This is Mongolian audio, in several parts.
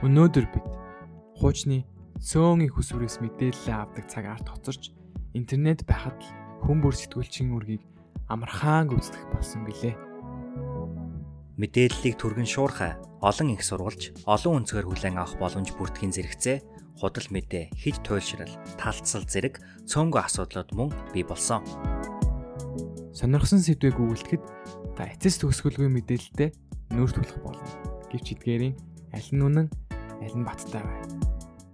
Өнөөдөр бид хуучны цөөнгийн хүсвэрээс мэдээлэл авдаг цаг арт хоцорч интернет байхад л хүн бүр сэтгүүлчийн үргийг амархаан гүйцэтгэх болсон билээ. Мэдээллийг түргэн шуурхай олон их сурвалж олон өнцгөр хүлээн авах боломж бүртгэхийн зэрэгцээ худал мэдээ хид туйлшрал талцсал зэрэг цөөнгөө асуудлууд мөн бий болсон. Сонирхсан сэдвийг өгүүлэхэд та эцэс төгсгөлгүй мэдээлэлтэй нүүр тулах болно. Гэвч эдгээрийн аль нь үнэн аль нь баттай вэ?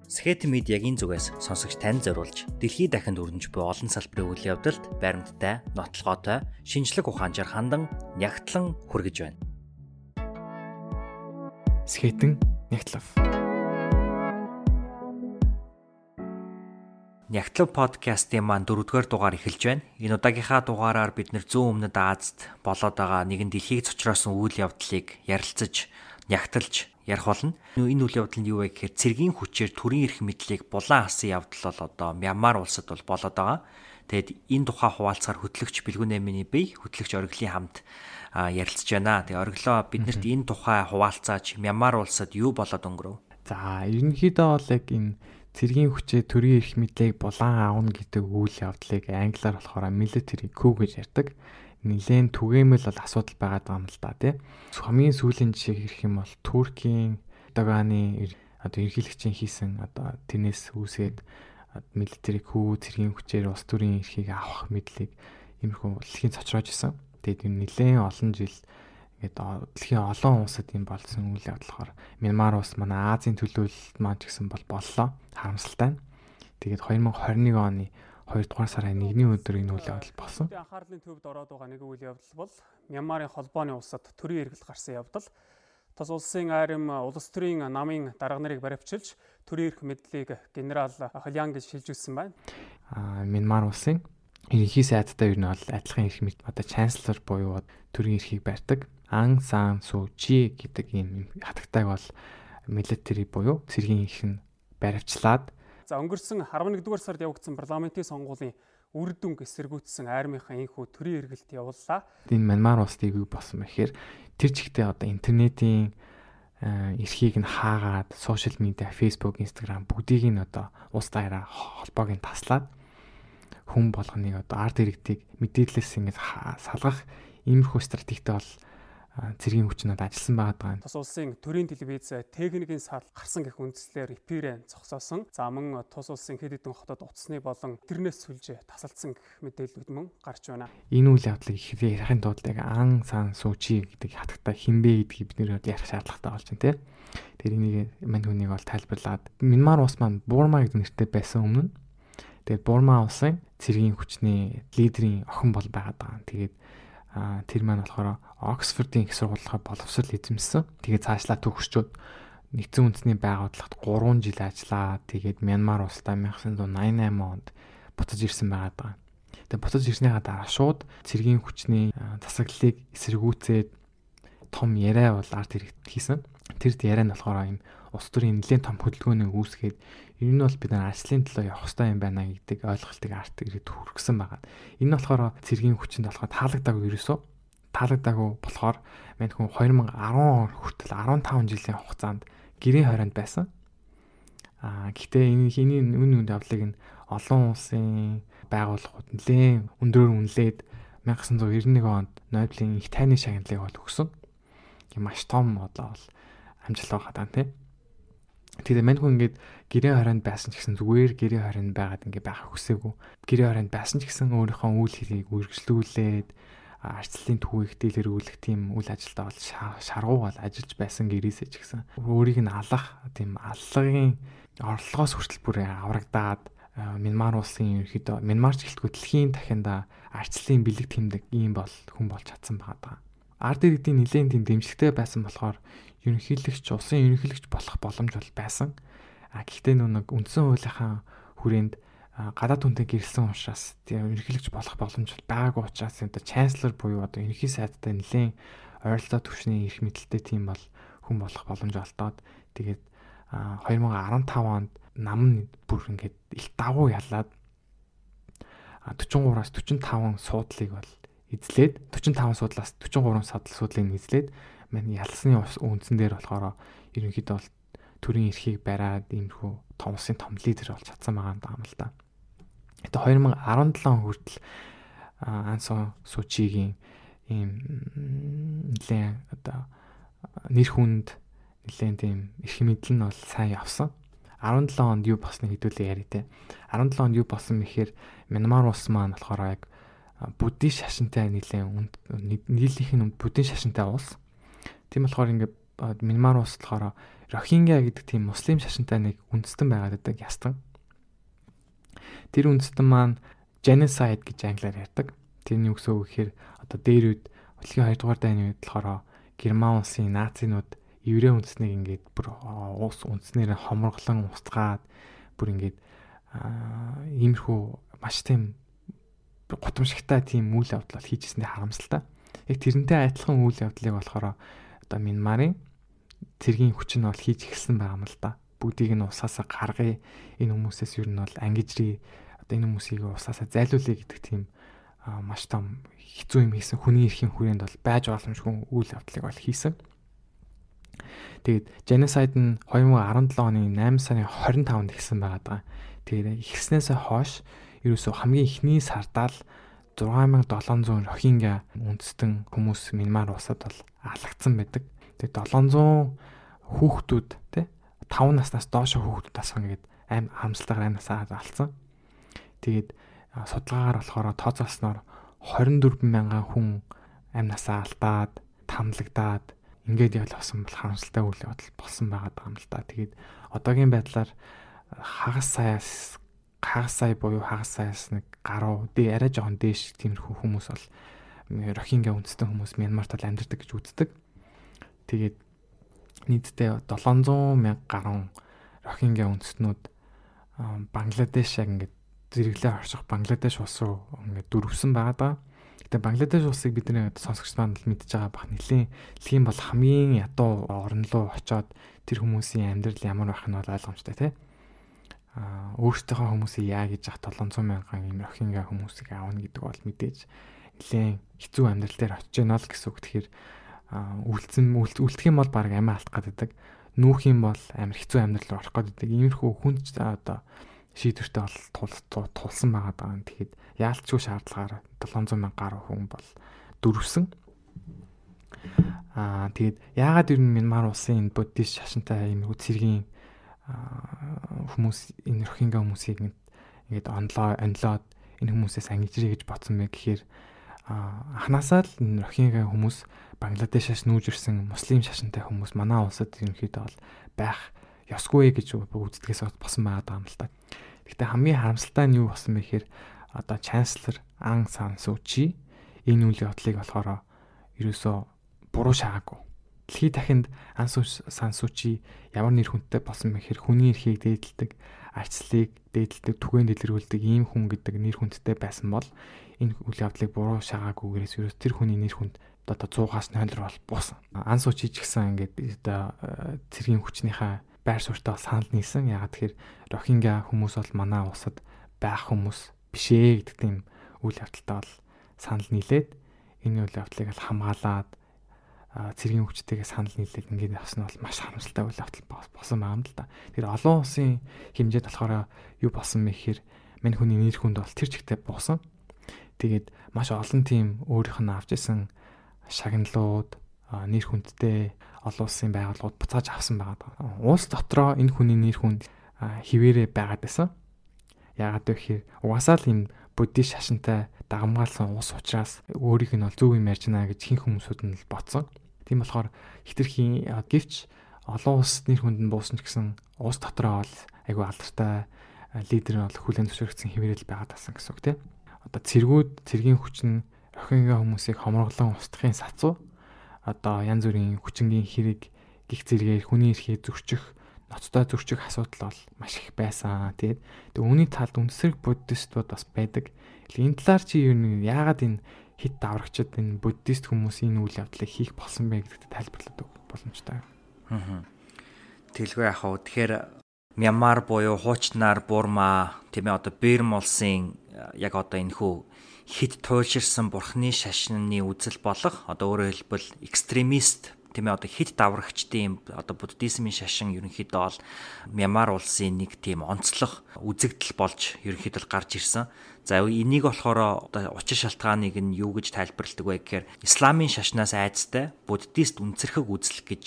Скет медиагийн зүгээс сонсогч тань зориулж дэлхийд дахинд өрнөж буй олон салбарын үйл явдалд баримттай, нотлогоотой, шинжлэх ухаанчаар хандан нягтлан хүргэж байна. Скетэн нягтлав. Нягтлав подкастын маань дөрөвдүгээр дугаар эхэлж байна. Энэ удаагийнхаа дугаараар бид нэр зүүн өмнөд Азад болоод байгаа нэгэн дэлхийг цочроосон үйл явдлыг ярилцаж, нягтлж ярих болно. Энэ үйл явдал нь юу вэ гэхээр цэргийн хүчээр төрийн эрх мэдлийг булан асан явдал бол одоо Мянмар улсад бол болоод байгаа. Тэгэд энэ тухай хуваалцахаар хөтлөгч Бэлгүн Эминий бие хөтлөгч Ориглын хамт ярилцж байна. Тэгээ ориглоо биднэрт энэ тухай хуваалцаач Мянмар улсад юу болоод өнгөрөв? За ерөнхийдөө бол яг энэ цэргийн хүчээ төрийн эрх мэдлийг булан аавна гэдэг үйл явдлыг англиар болохоор military coup гэж ярьдаг нэлээд түгээмэл бол асуудал байгаа юм л да тий. Хамгийн сүүлийн жишээ хэрэг юм бол Туркийн Эрдоганы одоо ерхийлэгчийн хийсэн одоо тэрнээс үүсээд милитари хүү цэргийн хүчээр улс төрийн эрхийг авах мэдлийг иймэрхүү дэлхийн цочроож исэн. Тэгээд энэ нэлээд олон жил ингээд дэлхийн олон улсад юм болсон үйл явдлахаар Мянмар улс манай Азийн төлөөлөлт маань ч гэсэн бол боллоо. Харамсалтай. Тэгээд 2021 оны 2 дугаар сарын 1-ний өдөр энэ үйл явдал болсон. Анхаарлын төвд ороод байгаа нэг үйл явдал бол Мянмарын холбооны улсад төрийн эргэлт гарсан явдал. Тус улсын айрам улс төрийн намын дарга нарыг баривчилж төрийн эрх мэдлийг генерал Халян гэж шилжүүлсэн байна. Аа Мянмар улсын ерөнхий сайдтай ер нь бол адилхан эрх мэд одоо chancellor буюу төрийн эрхийг барьдаг Ан Сан Су Чи гэдэг ийм хатагтайг бол military буюу цэргийн эрх нь баривчлаад За өнгөрсөн 11-р сард явагдсан парламентын сонгуулийн үр дүнг эсэргүүцсэн армийнхаа инхүү төрийн эргэлт явууллаа. Энэ Мянмар улсыг юу болсон бэхээр тэр чигтээ одоо интернетийн эрхийг нь хаагаад сошиал медиа, Facebook, Instagram бүгдийг нь одоо улс даяараа холбоог нь таслаад хүн болгоныг одоо ард иргэдийг мэдээлэлээс ингэж салгах иймэрхүү стратегтэй бол цэргийн хүчнүүд ажилласан байгаа юм. Тус улсын төрийн телевиз техникийн сал гарсан гэх үндслээр эпирэн зогсоосон. За мөн тус улсын хэд хэдэн хотод утасны болон интернет сүлжээ тасалдсан гэх мэдээлүүд мөн гарч байна. Энэ үйл явдлыг их ярихын тулд яг ан сан сүүчи гэдэг хатагтай хинбэ гэдгийг бид нэр ярих шаардлагатай болж байна тийм. Тэр энийг мань хүнийг бол тайлбарлаад Мянмар улс маань Бурма гэдэг нэртэй байсан өмнө. Тэгээд Бурма улсын цэргийн хүчний лидерийн охин бол байгаад байгаа. Тэгээд тэр маань болохоор Оксфордын их сургуулийнхаа боловсрол эзэмсэн. Тэгээд цаашлаа төгсчөөд нэгдсэн үндэсний байгууллагт 3 жил ажиллаа. Тэгээд Мянмар улстай 1988 онд буцаж ирсэн байгаад байгаа. Тэгээд буцаж ирснийхаа дараа шууд цэргийн хүчний засаглалыг эсэргүүцээд том яриа бол арт хэрэгт хийсэн. Тэр яриа нь болохоор юм улс төрийн нэлээд том хөдөлгөөнийг үүсгээд ер нь бол бид нар ажлын төлөө явах хэрэгтэй юм байна гэдэг ойлголтыг арт ирээд хүргэсэн байгаа. Энэ нь болохоор цэргийн хүчинд болохоор таалагдаагүй ерөөсөө таалагдаагүй болохоор мань хүн 2010 он хүртэл 15 жилийн хугацаанд гэрийн хорионд байсан. Аа гэхдээ энэ хийний үн үнд явдлыг нь олон улсын байгууллагууд нэлээд өндрөөр үнэлээд 1991 онд Нобелийн их тайны шагналыг бол өгсөн. Маш том одоо бол амжилт байгаа даа тийм. Тэгээд мань хүн ингээд гэрээ хорионд байсан ч гэсэн зүгээр гэрээ хорионд байгаад ингээд байх хүсээгүй. Гэрээ хорионд байсан ч гэсэн өөрийнхөө үйл хэрийг үргэлжлүүлээд арчлалын түүхийг дэлгэрүүлэх тийм үйл ажилдаа бол шаргуу бол ажиллаж байсан гэрээсээ ч гэсэн өөрийг нь алах тийм аллагын орлогоос хүртэл бүр аврагдаад Мянмар улсын ерөнхийдөө Мянмарч гэлтгүй дэлхийн дахинда арчлалын бэлэг тэмдэг ийм бол хүн болж чадсан байгаа. Ард иргэдийн нэлээд тийм дэмжлэгтэй байсан болохоор ерөнхийлөгч улсын ерөнхийлөгч болох боломж бол байсан. А гэхдээ нэг үндсэн хуулийнхаа хүрээнд гадаад хүнтэй гэрэлсэн учраас тийм ерөнхийлөгч болох боломж байгаагүй учраас энэ chancellor буюу одоо ерөнхий сайдтай нэлээд ойролцоо төвшний эрх мэдэлтэй тийм бол хүн болох боломж олдоод тэгээд 2015 онд нам бүр ингээд их давуу ялаад 43-аас 45 суудлыг бол эзлээд 45 суудлаас 43 садл суудлыг эзлээд мань ялсны үндсэн дээр болохоор ерөнхийдөө бол төрийн эрхийг бариад иймэрхүү том улсын том лидер болж чадсан байгаа юм л да. Это 2017 хүртэл Ансон Сучигийн ийм нэлээ одоо нэр хүнд нэлээд тийм эрх мэдэл нь бол сайн явсан. 17 онд юу болсныг хэдүүлээ яри те. 17 онд юу болсон мэхээр Мянмар улс маань болохоор яг буддийн шашинтай нэлээд нийлийнх нь буддийн шашинтай улс. Тийм болохоор ингээд Мянмар улс болохоор Рохингя гэдэг тийм муслим шашинтай нэг үндэстэн байгаад байдаг ястан. Тэр үндэстэн маань genocide гэж англиар ярьдаг. Тэрний үгсөө гэхээр одоо дээр үед Дэлхийн 2 дугаар дайны үед болохоор Герман улсын нацинууд еврей үндэснийг ингээд бүр уус үндэснээр хомроглон устгаад бүр ингээд иймэрхүү маш тийм гутамшигтай тийм үйл явдал хийжсэндээ харамсалтай. Яг тэрнтэй адилхан үйл явдлыг болохоор одоо Минмарын цэргийн хүч нь бол хийж эхэлсэн байгаа юм л да. Бүгдийг нь усаасаа гаргая. Энэ хүмүүсээс юу нь бол ангижрий одоо энэ хүмүүсийг усаасаа зайлуулъя гэдэг тийм маш том хэцүү юм хийсэн. Хүний эрхийн хүрээнд бол байж боломжгүй үйл явдлыг бол хийсэн. Тэгээд genocide нь 2017 оны 8 сарын 25-нд эхэлсэн байгаа даа. Тэгээд эхэлснээс хойш ерөөсөө хамгийн ихний сардаа л 6700 Рохингя үндэстэн хүмүүс Мянмар улсад бол алагдсан байдаг. Тэгээд 700 хүүхдүүд тий 5 наснаас доош хүүхдүүд асах ингээд аим хамсалтайгаар амнасаа алдсан. Тэгээд судалгаагаар болохоор тооцоолсноор 24 мянган хүн амнасаа алдаад, тамлагдаад ингээд явуулсан бол харамсалтай үйл явдал болсон байгаа юм л да. Тэгээд одоогийн байдлаар хагас саяас хагас сая буюу хагас саяас нэг гаруй дэ арай жоохон дээш тиймэрхүү хүмүүс бол Рохингя үндэстэн хүмүүс Мянмарт л амьдардаг гэж үздэг. Тэгээд нийтдээ 700 мянга гаруй Рохингя үндэстнүүд Бангладеш яг ингээд зэрэглээ орших Бангладеш улс руу ингээд дөрвсөн байгаа даа. Гэтэ Бангладеш улсыг бидний сонсогч маань л мэдж байгаа бах нэлийн дэлхийн бол хамгийн ядуу орн руу очоод тэр хүмүүсийн амьдрал ямар байх нь бол ойлгомжтой тий. Өөрсдийнхөө хүмүүсийг яа гэж ах 700 мянган юм рохинга хүмүүсийг аавна гэдэг бол мэдээж нэлийн хэцүү амьдрал дээр очиж гэнэ л гэсэн үг. Тэгэхээр үлдсэн үлдэх юм бол баг амиа алдах гэдэг. Нүүх юм бол амар хэцүү амьдрал руу орох гэдэг. Иймэрхүү хүнд одоо шийдвэртэй бол тулсан байгаа даа. Тэгэхэд яалтчгүй шаардлагаар 700 мянга гаруй хүн бол дөрвсөн. Аа тэгээд яагаад ер нь Мянмар улсын энэ буддист шашинтай юм үцэргийн хүмүүс энэ рохинга хүмүүсийг ингээд онлоо онлоод энэ хүмүүсээс ангижрээ гэж бодсон бэ гэхээр анханасаа л энэ рохинга хүмүүс Бангладешээс нүүж ирсэн муслим шашинтай хүмүүс манай улсад ерөнхийдөө бол байх ёсгүй гэж үздэгээс босон байгаа юм л та. Гэхдээ хамгийн харамсалтай нь юу болсон бэ гэхээр одоо chancellor Ан Сан Су Чи энэ үйл явдлыг болохоор ерөөсөө буруу шаагаагүй. Дэлхийд дахинд Ан Сан Су Чи ямар нэр хүнтэй болсон мэхээр хүний эрхийг дээдэлдэг, арчлалыг дээдэлдэг, түгээн дэлгэрүүлдэг ийм хүн гэдэг нэр хүндтэй байсан бол энэ үйл явдлыг буруу шаагаагүйгээрээс ерөөс тэр хүний нэр хүнд одоо 100-аас 0 бол буусан. Ан Су Чи ч гэсэн ингээд одоо э, цэргийн хүчнийхээ байр суурьтай санал нийсэн. Ягаад тэгэхээр Рохингя хүмүүс бол манай улсад байх хүмүүс биш ээ гэдэг тийм үйл явдалтай бол санал нийлээд энэ үйл явдлыг л хамгаалаад цэргийн хүчтэйгээ санал нийлээд ингээд явсан нь бол маш харамсалтай үйл явдал болсон байгаа юм л да. Тэр олон улсын хэмжээд болохоор юу болсон бэ гэхээр мань хүний нэр хүнд бол тэр чигтээ буусан. Тэгээд маш олон тийм өөрийнх нь авч исэн шагналууд нэр хүндтэй олон улсын байгууллагууд буцааж авсан байгаа. Улс дотроо энэ хүний нэр хүнд хിവэрэ байгаад байсан. Яагаад вэ гэхээр угаасаа л юм буддист шашинтай дагамгаалсан ус учраас өөрийг нь бол зөв юм ярьж байна гэж хин хүмүүсүүд нь л ботсон. Тийм болохоор хитрхийн гэвч олон улс нэр хүнд нь буусан ч гэсэн улс дотроо бол айгүй алдартай лидер нь бол хүлэн зөвшөөрөгдсөн хэвээрэл байгаад тасан гэсэн үг тийм. Одоо цэргүүд цэргийн хүч нь охингаа хүмүүсийг хомроглон устгахын сацуу одоо янз бүрийн хүчингийн хэрэг гих зэрэгээр хүний эрхийг зөрчих ноцтой зөрчих асуудал бол маш их байсан. Тэгээд тэг үүний талд үндсэрэг буддистууд бас байдаг. Энэ талаар чи юу нэг яагаад энэ хит даврагчид энэ буддист хүмүүс энэ үйл явдлыг хийх болсон бэ гэдэгт тайлбарлаад боломжтой. Аа. Тэлгүй яах вэ? Тэгэхээр Мянмар буюу хуучнаар Бурма тийм ээ одоо Бирм улсын яг одоо энэ хүү хит туйлширсан бурхны шашны үзэл болох одоо өөрөөр хэлбэл экстремист тийм ээ одоо хит даврагчдын одоо буддизмын шашин ерөнхийдөө бол Мямар улсын нэг тийм онцлог үзэгдэл болж ерөнхийдөө гарч ирсэн. За энийг болохоор одоо учир шалтгааныг нь юу гэж тайлбарладаг вэ гэхээр исламын шашнаас айцтай буддист үнцэрхэг үзэл гэж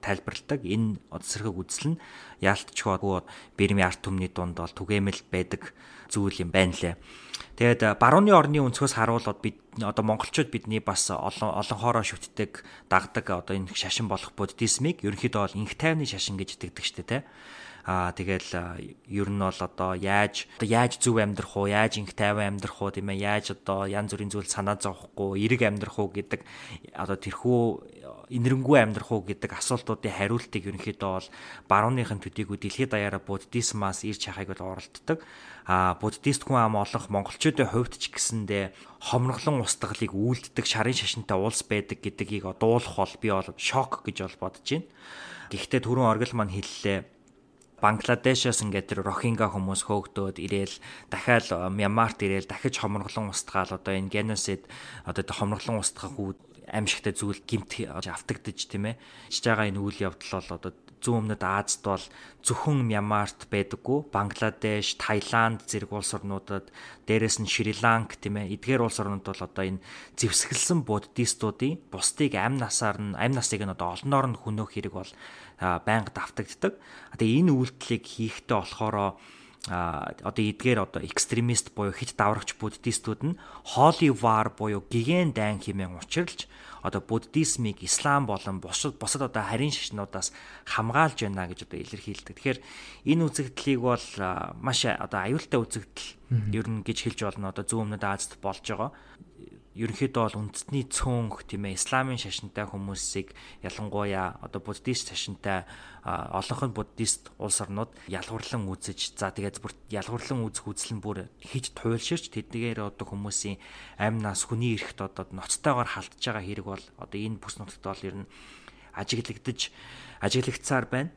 тайлбарладаг. Энэ онцэрхэг үзэл нь яалтчгүй Бэрмийн арт түмний дунд бол түгээмэл байдаг зүйл юм байна лээ. Тэгээд барууны орны өнцгөөс харуулбал бид одоо монголчууд бидний бас олон олонхоороо шүтдэг дагдаг одоо энэ шашин болох буддизмыг ерөнхийдөө бол инх тайвны шашин гэж итгэдэг штэ тэ. Аа тэгэл ер нь бол одоо яаж одоо яаж зөв амьдрах уу, яаж инх тайван амьдрах уу тийм ээ, яаж одоо янз бүрийн зүйл санаа зовхгүй, эрэг амьдрах уу гэдэг одоо тэрхүү инэрэнгүй амьдрах уу гэдэг асуултуудын хариултыг ерөнхийдөө бол барууныхын төдийгүй дэлхийд даяараа буддизмаас ирж хахыг бол оролддог а буддист хүн ам олонх монголчуудын хувьд ч гэсэндээ хомроглон устгалыг үйлддэг шарын шашинтай улс байдаг гэдгийг дуулах бол би бол шок гэж бол бодож байна. Гэхдээ түрүүн оргил маань хэллээ Бангладешээс ингээд тэр Рохинга хүмүүс хөөгдөөд ирээл дахиад Мьянмарт ирээл дахиж хомроглон устгаал одоо энэ геноцид одоо хомроглон устгах аимшигтай зүйл гимт автагдж тийм ээ. Чиж байгаа энэ үйл явдал бол одоо зүүн өмнөд Азад бол зөвхөн Мьянмарт байдаггүй. Бангладеш, Таиланд зэрэг улс орнуудад дээрэс нь Шри-Ланк тийм ээ. Эдгээр улс орнууд бол одоо энэ зэвсгэлсэн буддистуудын бусдыг амь насаар нь амь насыг нь одоо олноор нь хөнөөх хэрэг бол байнга давтагддаг. Тэгээ энэ үйлдэлийг хийхдээ болохоро а одоо эдгээр одоо экстремист буюу хит даврагч буддистууд нь war буюу гигэн дайн хэмээн учирлж одоо буддизмыг ислам болон бусад бусад одоо харин шашнуудаас хамгаалж байна гэж одоо илэрхийлдэг. Тэгэхээр энэ үзэгдлийг бол маш одоо аюултай үзэгдэл ер нь гэж хэлж болно. Одоо зүүн өмнөд Азад болж байгаа ерөнхийдөө бол үндэсний цөөнх тийм ээ исламын шашинтай хүмүүсийг ялангуяа одоо буддист шашинтай олонх нь буддист улс орнууд ялгуурлан үзэж за тэгээд бүр ялгуурлан үзэх үзэл нь бүр хийж туйлширч тэдгээр одоо хүмүүсийн амь нас хүний эрэхт одоо ноцтойгоор халтж байгаа хэрэг бол одоо энэ бүс нутагт бол ер нь ажиглагдаж ажиглагдсаар байна.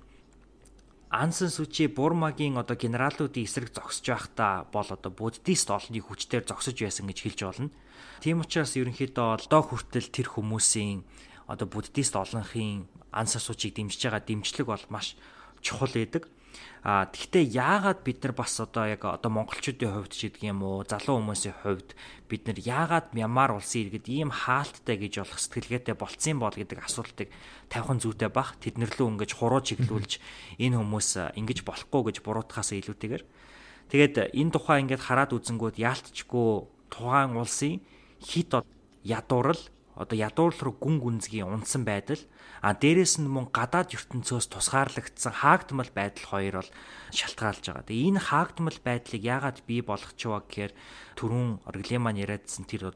Ансан Сүчи Бурмагийн одоо генералуудын эсрэг зогсож байхдаа бол одоо буддист олонний хүчээр зогсож байсан гэж хэлж болно. Тийм учраас ерөнхийдөө одоо хүртэл тэр хүмүүсийн одоо буддист олонхын анс асуучийг дэмжиж байгаа дэмжлэг бол маш чухал байдаг. А тэгвэл яагаад бид нар бас одоо яг одоо монголчуудын хувьд ч гэдэг юм уу залуу хүмүүсийн хувьд бид нар яагаад Мьянмар улсын иргэд ийм хаалттай гэж болох сэтгэлгээтэй болцсон бол гэдэг асуултыг тавихан зүйтэй бах тэднэрлүү ингэж хуруу чиглүүлж энэ хүмүүс ингэж болохгүй гэж буруутахаас илүүтэйгээр. Тэгээд энэ тухай ингээд хараад үзэнгүүд яалтчгүй тухайн улсын хит ядуурл одоо ядуурл руу гүн гүнзгий унсан байдал а дээрэс нь мөн гадаад ертөнцөөс тусгаарлагдсан хаагдмал байдал хоёр бол шалтгаалж байгаа. Тэгээ энэ хаагдмал байдлыг яагаад бий болгочихваа гэхээр түрүүн орглим маань яриадсан тэр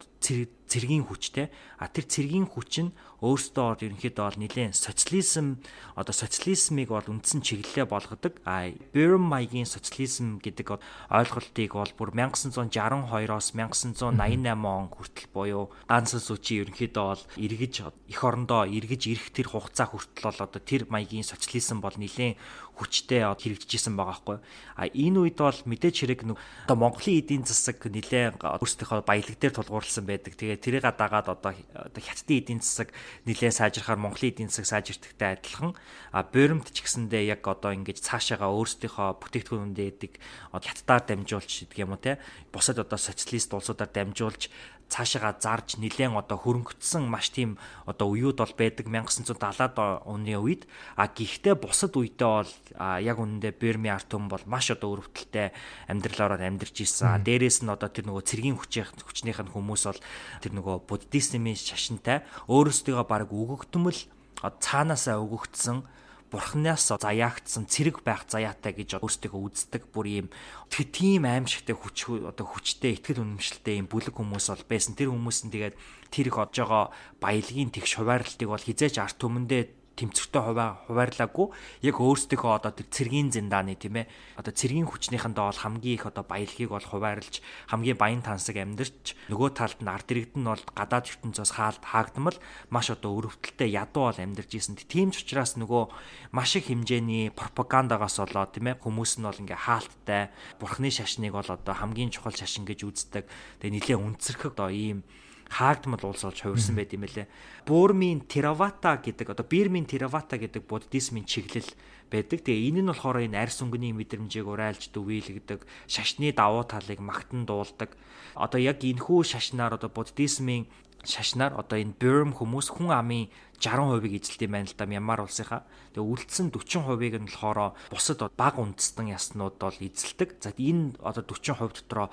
цэргийн хүчтэй а тэр цэргийн хүч нь өөртөө ерөнхийдөө бол нэлээд социализм одоо социализмыг бол үндсэн чиглэлээ болгодог. А Mike-ийн социализм гэдэг ойлголтыг бол бүр 1962-оос 1988 он хүртэл буюу Ганс Сүчи ерөнхийдөө бол эргэж эх орондоо эргэж ирэх тэр хугацаа хүртэл бол одоо тэр маягийн социализм бол нэлээд хүчтэй хэрэгжижсэн байгаа байхгүй. А энэ үед бол мэдээж хэрэг одоо Монголын эдийн засаг нэлээд өөрсдийнхөө баялаг дээр тулгуурласан байдаг. Тэгээ тэрийг дагаад одоо хятадын эдийн засаг нэлээд сайжрахаар Монголын эдийн засаг сайжирдагтай адилхан а боримт ч гэсэндээ яг одоо ингэж цаашаага өөрсдийнхөө бүтээгдэхүүнүүдээ эдэг хятадаар дамжуулж гэдэг юм уу те бусад одоо социалист улсуудаар дамжуулж цаашаага зарж нилээн одоо хөрөнгөцсөн маш тийм одоо үеуд бол байдаг 1970-аад оны үед. А гэхдээ бусад үедээ бол яг үнэндээ Берми Артум бол маш одоо өрөвдөлтэй амьдралаараа амьдарч ирсэн. Дээрээс нь одоо тэр нөгөө цэргийн хүчийн хүчнийх нь хүмүүс бол тэр нөгөө буддизмын шашинтай. Өөрөөсдөө баг өгөгдмөл цаанаасаа өгөгдсөн бурхнаас заяагдсан цэрэг байх заяатай гэж өөрсдөө үздэг бүр ийм тийм аимшигтэй хүч одоо хүчтэй ихтгэл үнэмшилтэй ийм бүлэг хүмүүс бол байсан. Тэр хүмүүс нь тэгээд тэр их одж байгаа баялагын тэгш хуваарлтыг бол хизээч арт түмэндээ тэмцвэртэй хуваарлаагүй яг өөрсдийнхөө одоо тэр цэргийн зиндааны тийм ээ одоо цэргийн хүчнийхэндээ бол хамгийн их одоо баялагийг бол хуваарлж хамгийн баян тансаг амьдарч нөгөө талд нь ард иргэд нь бол гадаад ертөнцөөс хаалт хаагдмал маш одоо өрөвдөлтөй ядуу бол амьдарч исэн. Тийм ч учраас нөгөө маш их хэмжээний пропагандагаас болоод тийм ээ хүмүүс нь бол ингээ хаалттай бурхны шашныг бол одоо хамгийн чухал шашин гэж үздэг. Тэгээ нэлээ үнцэрхэг одоо ийм хаагдмал улс болж хувирсан байт юм лээ. Бурмийн Теравата гэдэг одоо Бирмийн Теравата гэдэг буддизмын чиглэл байдаг. Тэгээ энэ нь болохоор энэ арьс өнгөний мэдрэмжийг урайлж дүвийлгдэг, шашны давуу талыг магтан дуулдаг. Одоо яг энэхүү шашнаар одоо буддизмын шашнаар одоо энэ Burm хүмүүс хүн амын 60%-ийг эзэлт юм байна л да Мянмар улсынхаа. Тэгээ үлдсэн 40%-ийг нь болохоор бусад баг үндэстэн яснууд бол эзэлдэг. За энэ одоо 40% дотроо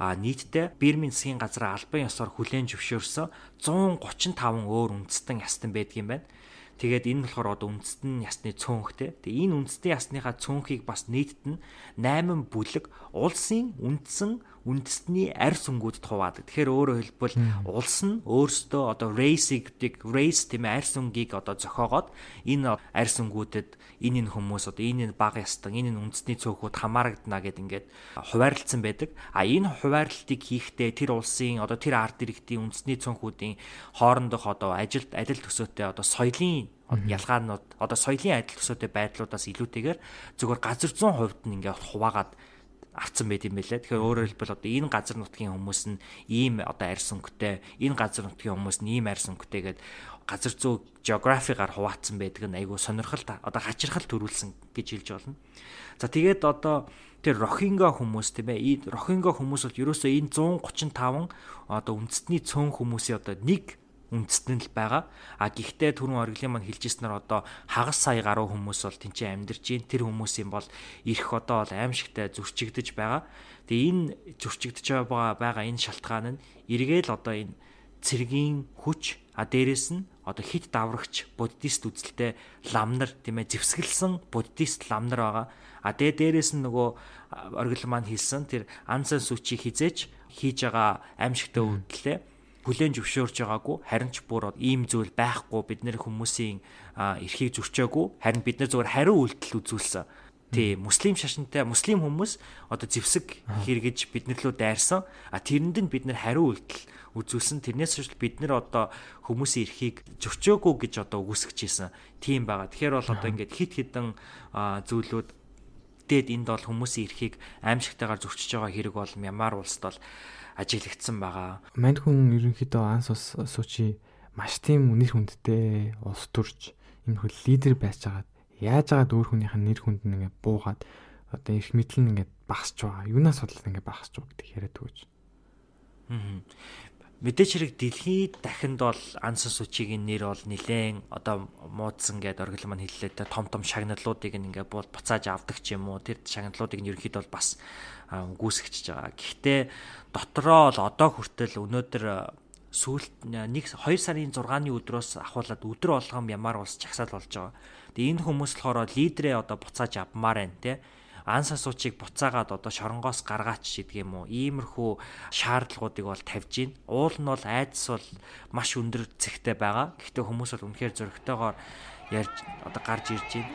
а нийтдээ Бирмийн засгийн газар албан ёсоор хүлээн зөвшөөрсөн 135 өөр үндэстэн ястан байдгийм байна. Тэгээд энэ болохоор одоо үндэстэн ясны цөөнхтэй. Тэгээ энэ үндэстэн ясныхаа цөөнхийг бас нийтд нь 8 бүлэг улсын үндсэн үндэстний арь сүнгүүдэд хуваадаг. Тэгэхээр өөрөөр хэлбэл улс нь өөрсдөө одоо race-ийг race тийм арь сүнгийг одоо зохиогоод энэ арь сүнгүүдэд энэ энэ хүмүүс одоо энэ энэ баг ястан энэ энэ үндэсний цөөхүүд хамаарагдана гэд ингээд хуваарлцсан байдаг. А энэ хуваарлтыг хийхдээ тэр улсын одоо тэр ард иргэдийн үндэсний цөөхүүдийн хоорондох одоо ажилд адил төсөөтэй одоо соёлын ялгаанууд одоо соёлын адил төсөөтэй байдлуудаас илүүтэйгээр зөвхөн газар зүүн хувьд нь ингээд хуваагаад авцсан байт юм байлаа. Тэгэхээр өөрөөр хэлбэл одоо энэ газар нутгийн хүмүүс нь ийм одоо арьс өнгөтэй, энэ газар нутгийн хүмүүс нь ийм арьс өнгөтэй гэдэг газар зүй географигаар хуваацсан байдаг нь айгүй сонирхол одоо хачирхал төрүүлсэн гэж хэлж болно. За тэгээд одоо тэр Рохинга хүмүүс тийм ээ. Рохинга хүмүүс бол ерөөсөө энэ 135 одоо үндэстний цөөн хүмүүсийн одоо нэг үндэстэн л байгаа. А гэхдээ түрүүн ориглын маань хэлжсэнээр одоо хагас сая гаруй хүмүүс бол тэнцээ амьдарч байна. Тэр хүмүүсийн бол ирэх одоо бол аимшигтай зөрчигдөж байгаа. Тэгээ энэ зөрчигдөж байгаа энэ шалтгаан нь эргээл одоо энэ цэргийн хүч а дээрэс нь одоо хит даврагч буддист үзэлтэй ламнар тийм ээ зевсгэлсэн буддист ламнар байгаа. А дээ дээрэс нь нөгөө оргил маань хэлсэн тэр ансан сүчи хизээч хийж байгаа аимшигтай үйлдэлээ бүлээн зөвшөөрж байгаагүй. Харин ч бүр ийм зүйл байхгүй. Бид нэр хүмүүсийн эрхийг зөрчөөгүй. Харин бид нар зөвхөн хариу үйлдэл үзүүлсэн. Тий муслим шашинтай муслим хүмүүс одоо зевсэг хэрэгэж биднэрлүү дайрсан. А тэрэнд нь бид нар хариу үйлдэл үзүүлсэн. Тэрнээс ч бид нар одоо хүмүүсийн эрхийг зөрчөөгүй гэж одоо үгүйсгэж ийсэн тийм байгаа. Тэгэхээр бол одоо ингээд хит хитэн зүйлүүд дээд энд бол хүмүүсийн эрхийг аимшигтайгаар зөрчиж байгаа хэрэг бол Мямар улсад бол ажиглагдсан байгаа. Манд хүн ерөнхийдөө анс ус суучи маш тийм үнэр хүндтэй улс төрж энэ хөл лидер байж байгаад яаж агаад өөр хүнийх нь нэр хүнд нь ингээд буугаад одоо их мэдлэн ингээд багасч байгаа. Юунаас бодлоо ингээд багасч байгаа гэдэг яриад өгч. Аа. Мэдээч хэрэг дэлхийд дахинд бол ансан сүчигийн нэр бол нилээн одоо муудсан гэд оргил маань хэллээ те том том шагналуудыг ингээ буул буцааж авдаг ч юм уу тэр шагналуудыг нь ерөөхдөө бол бас гүйсгэж байгаа. Гэхдээ дотроо л одоо хүртэл өнөөдөр сүүлд 1 2 сарын 6-ны өдрөөс ахуулаад өдөр болгон ямар ус чагсаал болж байгаа. Тэгээ энэ хүмүүс болохоор лидерээ одоо буцааж авмаар байна те анс асуучийг буцаагаад одоо шоронгоос гаргаач гэдэг юм уу иймэрхүү шаардлагуудыг бол тавьж гин. Уул нь бол айдас бол маш өндөр зэгтэй байгаа. Гэхдээ хүмүүс бол үнэхээр зөрөгтэйгээр ярьж одоо гарч ирж гин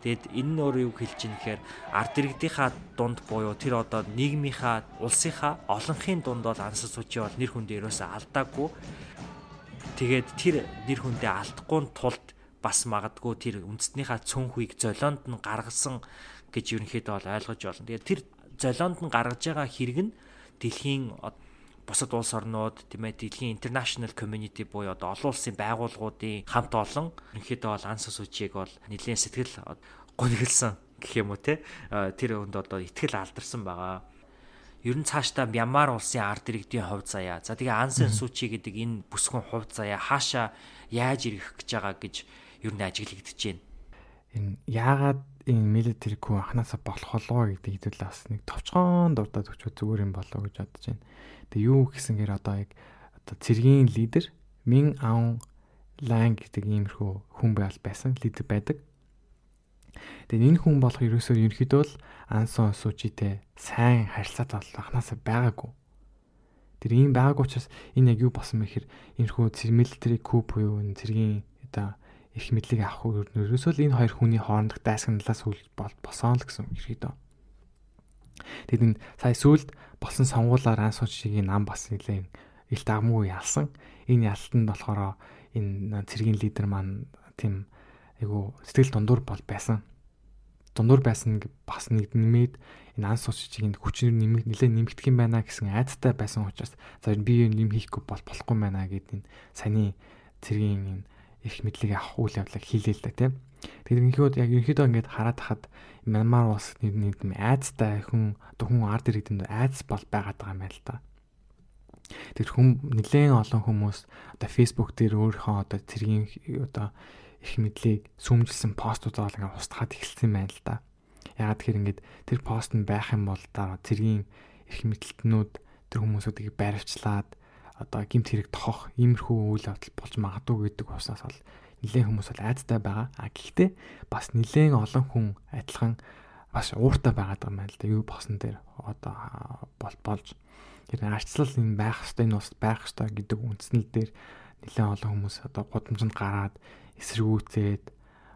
Тэгэд энэ нь өөр юу хэлж ийн гэхээр ард иргэдийнхаа дунд буюу тэр одоо нийгмийнхаа улсынхаа олонхын дунд бол анс сууч бол нэр хүндээ ерөөсөө алдаагүй. Тэгээд тэр нэр хүндээ алдахгүй тулд бас магадгүй тэр үндэснийхаа цөнхийг золионд нь гаргасан гэж ерөнхийдөө бол ойлгож байна. Тэгээд тэр золионд нь гаргаж байгаа хэрэг нь дэлхийн бусад улс орнууд тийм ээ дэлхийн international community буюу одоо олон улсын байгууллагуудын хамт олон ерөнхийдөө бол анс сүчийг бол нэлийн сэтгэл гонхилсан гэх юм уу те тэр өнд одоо ихтгэл алдарсан байгаа. Ер нь цаашдаа Мянмар улсын ард иргэдийн хувь заяа. За тэгээ Ан Сан Сүү Чи гэдэг энэ бүсгүн хувь заяа хаашаа яаж ирэх гэж байгаа гэж ер нь ажиглагдчихэв байна. Энэ яагаад энэ military coup анханасаа болох болов гэдэг хэдүүлээ бас нэг товчхон дурдаад өчөө зүгээр юм болоо гэж бодож байна. Тэгээ юу гэсэнгээр одоо яг одоо цэргийн лидер Мин Аун Лан гэдэг иймэрхүү хүн байл байсан лидер байдаг. Тэгээ энэ хүн болох ерөөсөө ерөөхдөө л Ансон Сужитэй сайн харилцаад бол анханасаа байгаагүй. Тэр ийм байгаагүй учраас энэ яг юу болсон бэ гэхээр энэхүү military coup буюу энэ цэргийн одоо их мэдлийг авах өрнөөсөө л энэ хоёр хүний хоорондох дайсагналаас үл босон л гэсэн ерхийдөө. Тэгэд энэ сая сүлд болсон сонгуулаар анс суучгийн нам бас нэлээд ил дагмгүй ялсан. Энэ ялтанд болохоор энэ цэргийн лидер маань тийм айгу сэтгэл дундуур бол байсан. дундуур байсан бас нэг нэмээд энэ анс суучийг хүчээр нэмэх нэлээд нэмэгдэх юм байна гэсэн айдтай байсан учраас за би нэм хийхгүй бол болохгүй юм байна гэдэг энэ саний цэргийн энэ их мэдлэг авах үйл явдлыг хийлээ л да тийм. Тэгэхээр ерөнхийдөө яг ерөнхийдөө ингээд хараад хахад Мянмар улс нэг нэг айдтай хүн хүн ард иргэдэнд айдас бол байгаад байгаа юм байна л да. Тэр хүм нэлээд олон хүмүүс одоо Facebook дээр өөрийнхөө одоо цэргийн одоо их мэдлийг сүмжилсэн постуудаа ингээ устгаад эхэлсэн юм байна л да. Ягаад тэгэхээр ингээд тэр пост нь байх юм бол дараа цэргийн их мэдлэлтнүүд тэр хүмүүсүүдийг баривчлаад одоо гимт хэрэг тохох иймэрхүү үйл явдал болж магадгүй гэдэг уснаас бол нэлээд хүмүүс бол айдтай байгаа. А гэхдээ бас нэлээд олон хүн адилхан бас ууртай байгаад байгаа юм байна л да. Юу босон дээр одоо бол болж тэр арчлал энэ байх хэвээр энэ ус байх хэвээр гэдэг үндснэл дээр нэлээд олон хүмүүс одоо гудамжинд гараад эсэргүүцээд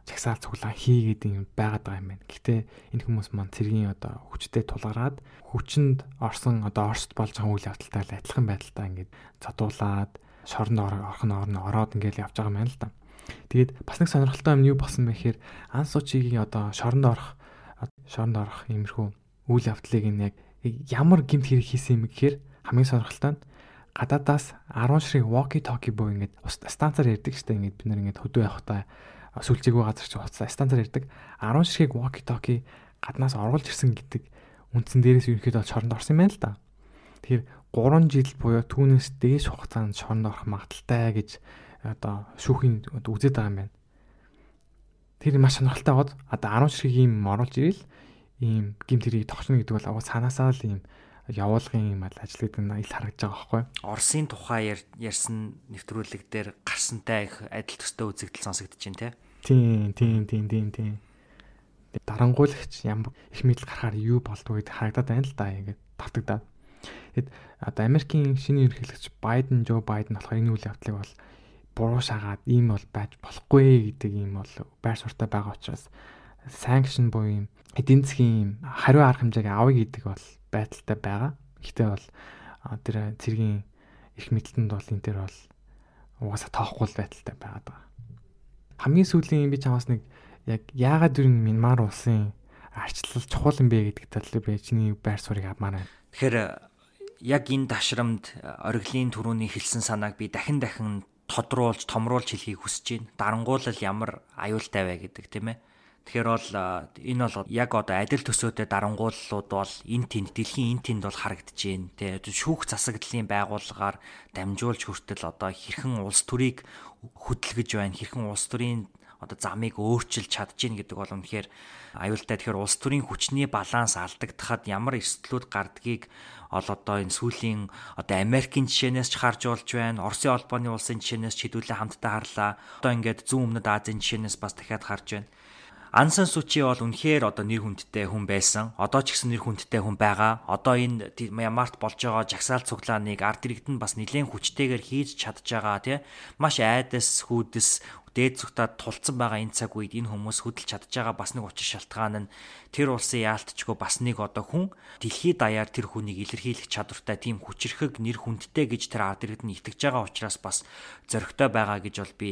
чагсаал цуглаан хийгээд юм байгаад байгаа юм байна. Гэхдээ энэ хүмүүс маань цэргийн одоо хүчтэй тулгараад хүчинд орсон одоо орст болж байгаа үйл явдалтай адилхан байдалтай ингээд задуулаад шоронд орох нь орно ороод ингээд явж байгаа юм байна л да. Тэгээд бас нэг сонирхолтой юм юу болсон бэ гэхээр ан сучигийн одоо шоронд орох шоронд орох иймэрхүү үйл явдлыг энэ яг ямар гимт хэрэг хийсэн юм гэхээр хамгийн сонирхолтой нь гадаадаас 10 ширхэг walkie talkie буюу ингээд станцаар ярьдаг штэ ингээд бид нар ингээд хөдөө явахдаа сүлжээгүй газар чи хуцаа станцаар ирдэг 10 ширхэг walkie talkie гаднаас оруулж ирсэн гэдэг үндсэн дээрээс ерөнхийдөө шоронд орсон юм байна л да. Тэгэхээр 3 жил буюу түүнээс дээш хугацаанд шоронд орох магадaltaй гэж одоо шүүхийн үзээд байгаа юм байна. Тэр маш сонирхолтой бод одоо 10 ширхэг юм оруулж ирэл ийм гимт хэрийг тогтно гэдэг бол аваа цаанаасаа л ийм явуулгын юм ажил гэдэг нь ил харагдаж байгаа байхгүй. Оросын тухай ярьсан нэвтрүүлэг дээр гарсантай их адил төстэй үзэгдэл сонсогдож байна те. Тийм, тийм, тийм, тийм, тийм. Дарангуулагч ямар их мэдл гарахаар юу болдгоо гэдэг харагдаад байна л да ингээд давтагдаад. Тэгэд одоо Америкийн шинэ ерөнхийлөгч Байден, Жо Байден болохоор энэ үйл явдлыг бол буруу шагаад ийм бол байж болохгүй гэдэг ийм бол байр суртаа байгаа учраас санкшн буюу юм эдийн засгийн хариу арга хэмжээг авъя гэдэг бол байдалтай байгаа. Гэхдээ бол тэр цэргийн их мэдлэлтэнд бол энэ төр бол угаасаа тоохгүй байдалтай байгаад байгаа. Хамгийн сүүлийн би чамаас нэг яг яагаад дүр Мянмар улсын арчлал чухал юм бэ гэдэг талаар би чиний байр суурийг авмаар байна. Тэгэхээр яг энэ ташрамд ориглын төрөний хэлсэн санааг би дахин дахин тодруулж, томруулж хэлхийг хүсэж байна. Дарангуулал ямар аюултай вэ гэдэг тийм ээ. Тэгэхээр бол энэ бол яг одоо адил төсөөтэй дарангууллууд бол энэ тэнд дэлхийн энэ тэнд бол харагдаж байна. Тэ шүүх засаглалын байгууллагаар дамжуулж хүртэл одоо хэрхэн улс төрийг хөдөлгөж байна, хэрхэн улс төрийн одоо замыг өөрчилж чадчихна гэдэг бол үнэхээр аюултай. Тэгэхээр улс төрийн хүчний баланс алдагдахад ямар эрсдлүүд гардгийг ол одоо энэ сүүлийн одоо Америкийн жишээнээс ч харж болж байна. Оросын холбооны улсын жишээнээс ч хэдүүлээ хамтдаа харлаа. Одоо ингээд зүүн өмнөд Азийн жишээнээс бас дахиад харж байна. Ансан Сучи бол үнэхээр одоо нэр хүндтэй хүн байсан. Одоо ч гэсэн нэр хүндтэй хүн байгаа. Одоо энэ Мямарт болж байгаа жагсаал цуглааныг ард иргэд нь бас нэлээд хүчтэйгээр хийж чадж байгаа тий. Маш айдас хүйдэс дээд зүгтад тулцсан байгаа энэ цаг үед энэ хүмүүс хөдөлж чадж байгаа бас нэг учир шалтгаан нь тэр улсын яалтчгүй бас нэг одоо хүн дэлхийд даяар тэр хүнийг илэрхийлэх чадвартай тийм хүчрхэг нэр хүндтэй гэж тэр ард иргэд нь итгэж байгаа учраас бас зөрөгтэй байгаа гэж бол би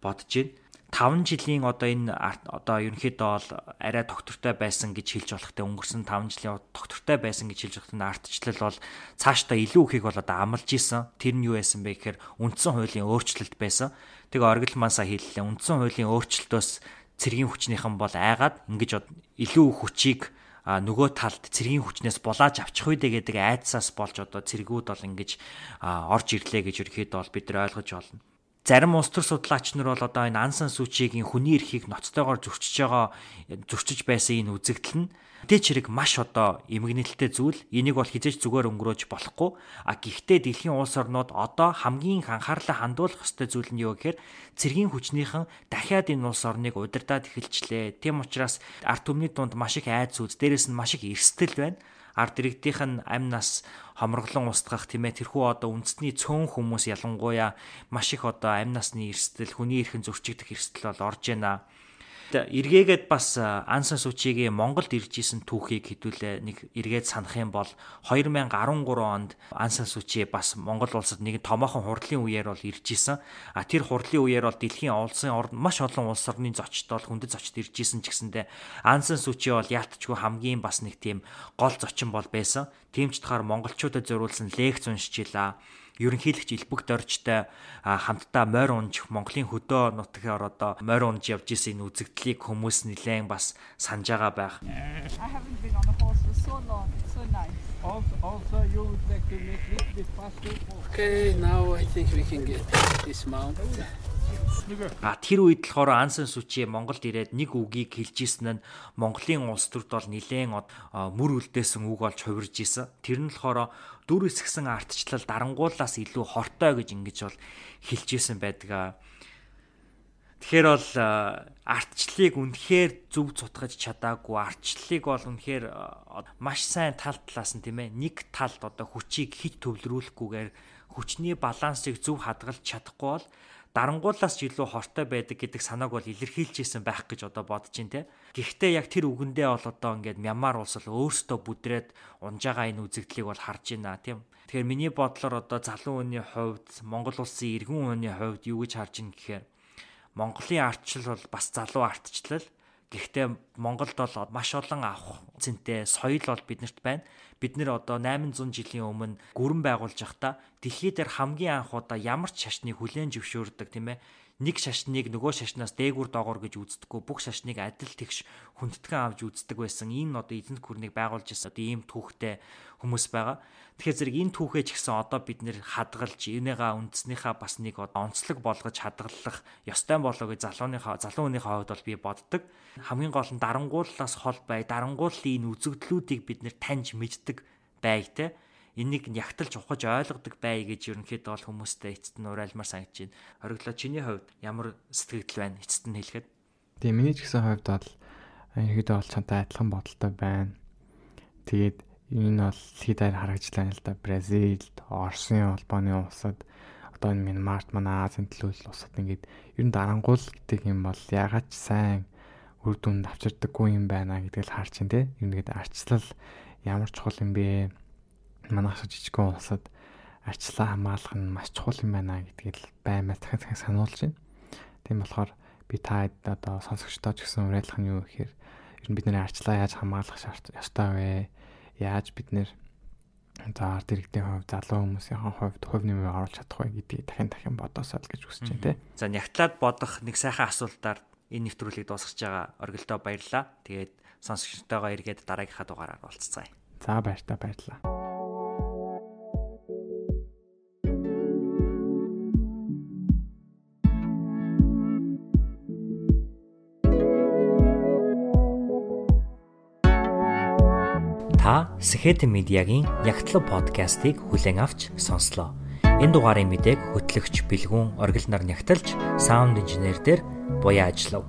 бодож байна. 5 жилийн одоо энэ одоо ерөнхийдөө бол арай доктортой байсан гэж хэлж болох те өнгөрсөн 5 жилийн доктортой байсан гэж хэлж болох ардчлал бол цаашдаа илүү ихийг бол одоо амлаж исэн. Тэр нь юу байсан бэ гэхээр үндсэн хуулийн өөрчлөлт байсан. Тэгээ оргил мансаа хэллээ. Үндсэн хуулийн өөрчлөлтөөс цэргийн хүчнийхэн бол айгаад ингэж илүү хүчийг а нөгөө талд цэргийн хүчнээс булааж авчих үедээ гэдэг айдсаас болж одоо цэргүүд бол ингэж орж ирлээ гэж ерөөхдөө бол бид нар ойлгож байна зарим улс төр судлаач нар бол одоо энэ ансан сүчигийн хүний эрхийг ноцтойгоор зөрчиж байгаа зөрчиж байсан энэ үзэгдэл нь Тэд чирэг маш одоо эмгэнэлтэй зүйл. Энийг бол хизээч зүгээр өнгөрөөж болохгүй. А гэхдээ дэлхийн улс орнууд одоо хамгийн анхаарлаа хандуулах ёстой зүйл нь юу гэхээр цэргийн хүчнийхэн дахиад энэ улс орныг удирдах эхэлчлээ. Тийм учраас арт түмний дунд маш их айц үз, дээрэс нь маш их эрсдэл байна ард иргэдийнх нь амь нас хомроглон устгах тийм ээ тэрхүү одоо үндэсний цөөн хүмүүс ялангуяа маш их одоо амь насны эрсдэл хүний эрхэн зөрчигдөх эрсдэл бол орж байна. Тэгэхэд эргээгээд бас Ансан Сучигийн Монголд ирж исэн түүхийг хэдүүлээ нэг эргээд санах юм бол 2013 онд Ансан Сучи бас Монгол улсад нэг томоохон хурдлын үеэр бол ирж исэн. А тэр хурдлын үеэр бол дэлхийн улсын орнд маш олон улс орны зочдод хүндэт зочд ирж исэн ч гэсэндэ Ансан Сучи бол яалтчгүй хамгийн бас нэг тийм гол зочин бол байсан. Тэмчдгээр монголчуудад зориулсан лекц уншчихлаа ерөнхийлөгч Илбэг доржтой хамтдаа морь унж Монголын хөдөө нутгаар одоо морь унж явж исэн энэ үзэгдлийг хүмүүс нэлээд бас санаж байгаа байх. A. Also, also you would like to make it bit faster. Okay, now I think we can get dismount. А тэр үед болохоор Ансан Сүчи Монголд ирээд нэг үгийг хэлж исэн нь Монголын улс төрд бол нилээн мөр үлдээсэн үг болж хувирж исэн. Тэр нь болохоор дүр эсгсэн артчлал дарангуулаас илүү хортой гэж ингэж бол хэлж исэн байдаг. Тэгэхээр бол артчлалыг үнэхээр зөв цутгаж чадаагүй артчлалыг бол үнэхээр маш сайн тал талаас нь тийм ээ нэг талд одоо хүчийг хит төвлөрүүлэхгүйгээр хүчний балансыг зөв хадгалж чадахгүй бол дарангуулаас ч илүү хортой байдаг гэдэг санааг бол илэрхийлжсэн байх гэж одоо бодож байна те. Гэхдээ яг тэр үгэндээ бол одоо ингээд Мянмар улс л өөрсдөө бүдрээд унж байгаа энэ үзэгдлийг бол харж байна тийм. Тэгэхээр миний бодлоор одоо залуу хүний хувьд Монгол улсын иргэн хүний хувьд юу гэж харж байна гэхээр Монголын ардчлал бол бас залуу ардчлал Гэхдээ Монголд бол маш олон авах зэнтэй соёл бол биднэрт байна. Бид нэр одоо 800 жилийн өмнө гүрэн байгуулж явахдаа дэлхий дээр хамгийн анх удаа ямар ч шашныг хүлээн зөвшөөрдөг тийм ээ нэг шашныг нөгөө шашнаас дээгүр доогор гэж үздэггүй бүх шашныг адил тэгш хүндэтгэн авч үздэг байсан. Энэ одоо эзэнт гүрнийг байгуулж ирсэн одоо ийм түүхтэй хүмүүс байгаа. Тэгэхээр зэрэг энэ түүхээ ч гэсэн одоо бид нэр хадгалж энийгаа үндснийхаа бас нэг онцлог болгож хадгалах ёстой болоо гэж залууныхаа залуу хүнийхээ хувьд бол би боддог. Хамгийн гол нь дарангууллаас хол бай, дарангууллын энэ үзэгдлүүдийг бид нэр таньж мэддэг бай те энийг ягталж ухаж ойлгодог бай гэж ерөнхийдөө бол хүмүүстэй эцэст нь урайлмаар санагдаж байна. Хориглоо чиний хувьд ямар сэтгэл байна эцэст нь хэлэхэд? Тийм миний ч гэсэн хувьд бол ерөнхийдөө бол чамтай адилхан бодолтой байна. Тэгээд энэ бол дэлхийд харагдлаа л да Бразилд, Оросын холбооны улсад одоо энэ Мянмарт манай Азийн төлөөлөл улсад ингээд ер нь дарангуул гэдэг юм бол ягаад ч сайн үр дүнд авчирдаггүй юм байна гэдгийг л харж байна те. Ер нь ингээд арчлал ямар чухал юм бэ? Манайх жижигхэн улсад арчлаа хамгаалах нь маш чухал юм байна гэдгийг баймаа дахин дахин сануулж байна. Тийм болохоор би та одоо сонсогчдоо ч гэсэн уриалах нь юу гэхээр ер нь бидний арчлаа яаж хамгаалах ёстой вэ? яаж бид нэр за ард иргэдийн хувьд залуу хүмүүсийн хувьд хувь нэмээ оруулах чадах вэ гэдгийг дахин дахин бодосоо л гэж хүсэж байна те. За нягтлаад бодох нэг сайхан асуултаар энэ нэвтрүүлгийг дуусгаж байгаа оргилдоо баярлаа. Тэгээд сонсогчтойгоо эргээд дараагийнхаа дугаараар уулзцгаая. За баяр та Та Сэхэд медиагийн Ягтлав подкастыг хүлээн авч сонслоо. Энэ дугаарыг мэдээг хөтлөгч Бэлгүн оргил нар нягтлж саунд инженер дээр буяа ажиллав.